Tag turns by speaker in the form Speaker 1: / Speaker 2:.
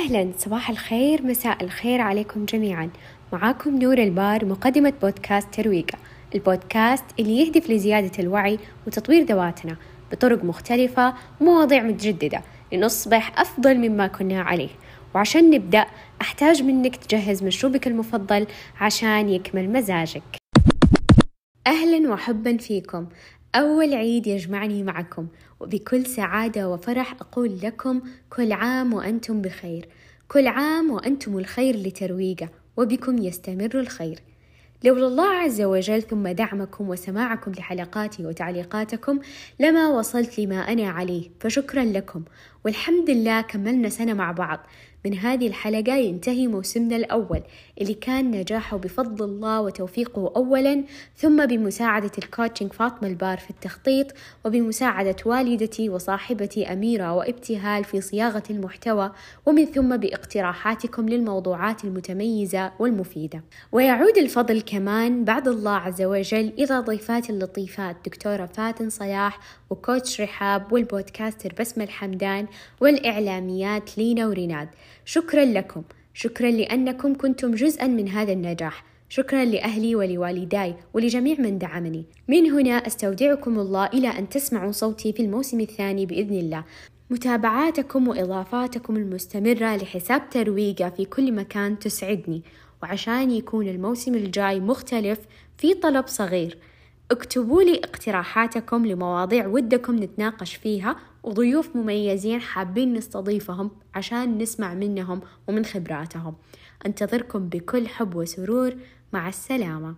Speaker 1: أهلا صباح الخير مساء الخير عليكم جميعا. معاكم نور البار مقدمة بودكاست ترويقة. البودكاست اللي يهدف لزيادة الوعي وتطوير ذواتنا بطرق مختلفة ومواضيع متجددة لنصبح أفضل مما كنا عليه. وعشان نبدأ أحتاج منك تجهز مشروبك المفضل عشان يكمل مزاجك. أهلا وحبا فيكم. أول عيد يجمعني معكم وبكل سعادة وفرح أقول لكم كل عام وأنتم بخير. كل عام وأنتم الخير لترويقة وبكم يستمر الخير. لولا الله عز وجل ثم دعمكم وسماعكم لحلقاتي وتعليقاتكم لما وصلت لما أنا عليه فشكرا لكم. والحمد لله كملنا سنة مع بعض. من هذه الحلقة ينتهي موسمنا الأول اللي كان نجاحه بفضل الله وتوفيقه أولا ثم بمساعدة ال coaching فاطمة البار في التخطيط وبمساعدة والدتي وصاحبتي أميرة وابتهال في صياغة المحتوى ومن ثم باقتراحاتكم للموضوعات المتميزة والمفيدة. ويعود الفضل كمان بعد الله عز وجل إلى ضيفات اللطيفات دكتورة فاتن صلاح و coach رحاب وال podcaster بسمة الحمدان والإعلاميات لينا وريناد. شكرا لكم. شكرا لأنكم كنتم جزءا من هذا النجاح. شكرا لأهلي ولوالداي ولجميع من دعمني. من هنا أستودعكم الله إلى أن تسمعوا صوتي في الموسم الثاني بإذن الله. متابعاتكم وإضافاتكم المستمرة لحساب ترويقة في كل مكان تسعدني. وعشان يكون الموسم الجاي مختلف في طلب صغير. اكتبوا لي اقتراحاتكم لمواضيع ودكم نتناقش فيها وضيوف مميزين حابين نستضيفهم عشان نسمع منهم ومن خبراتهم. انتظركم بكل حب وسرور. مع السلامة.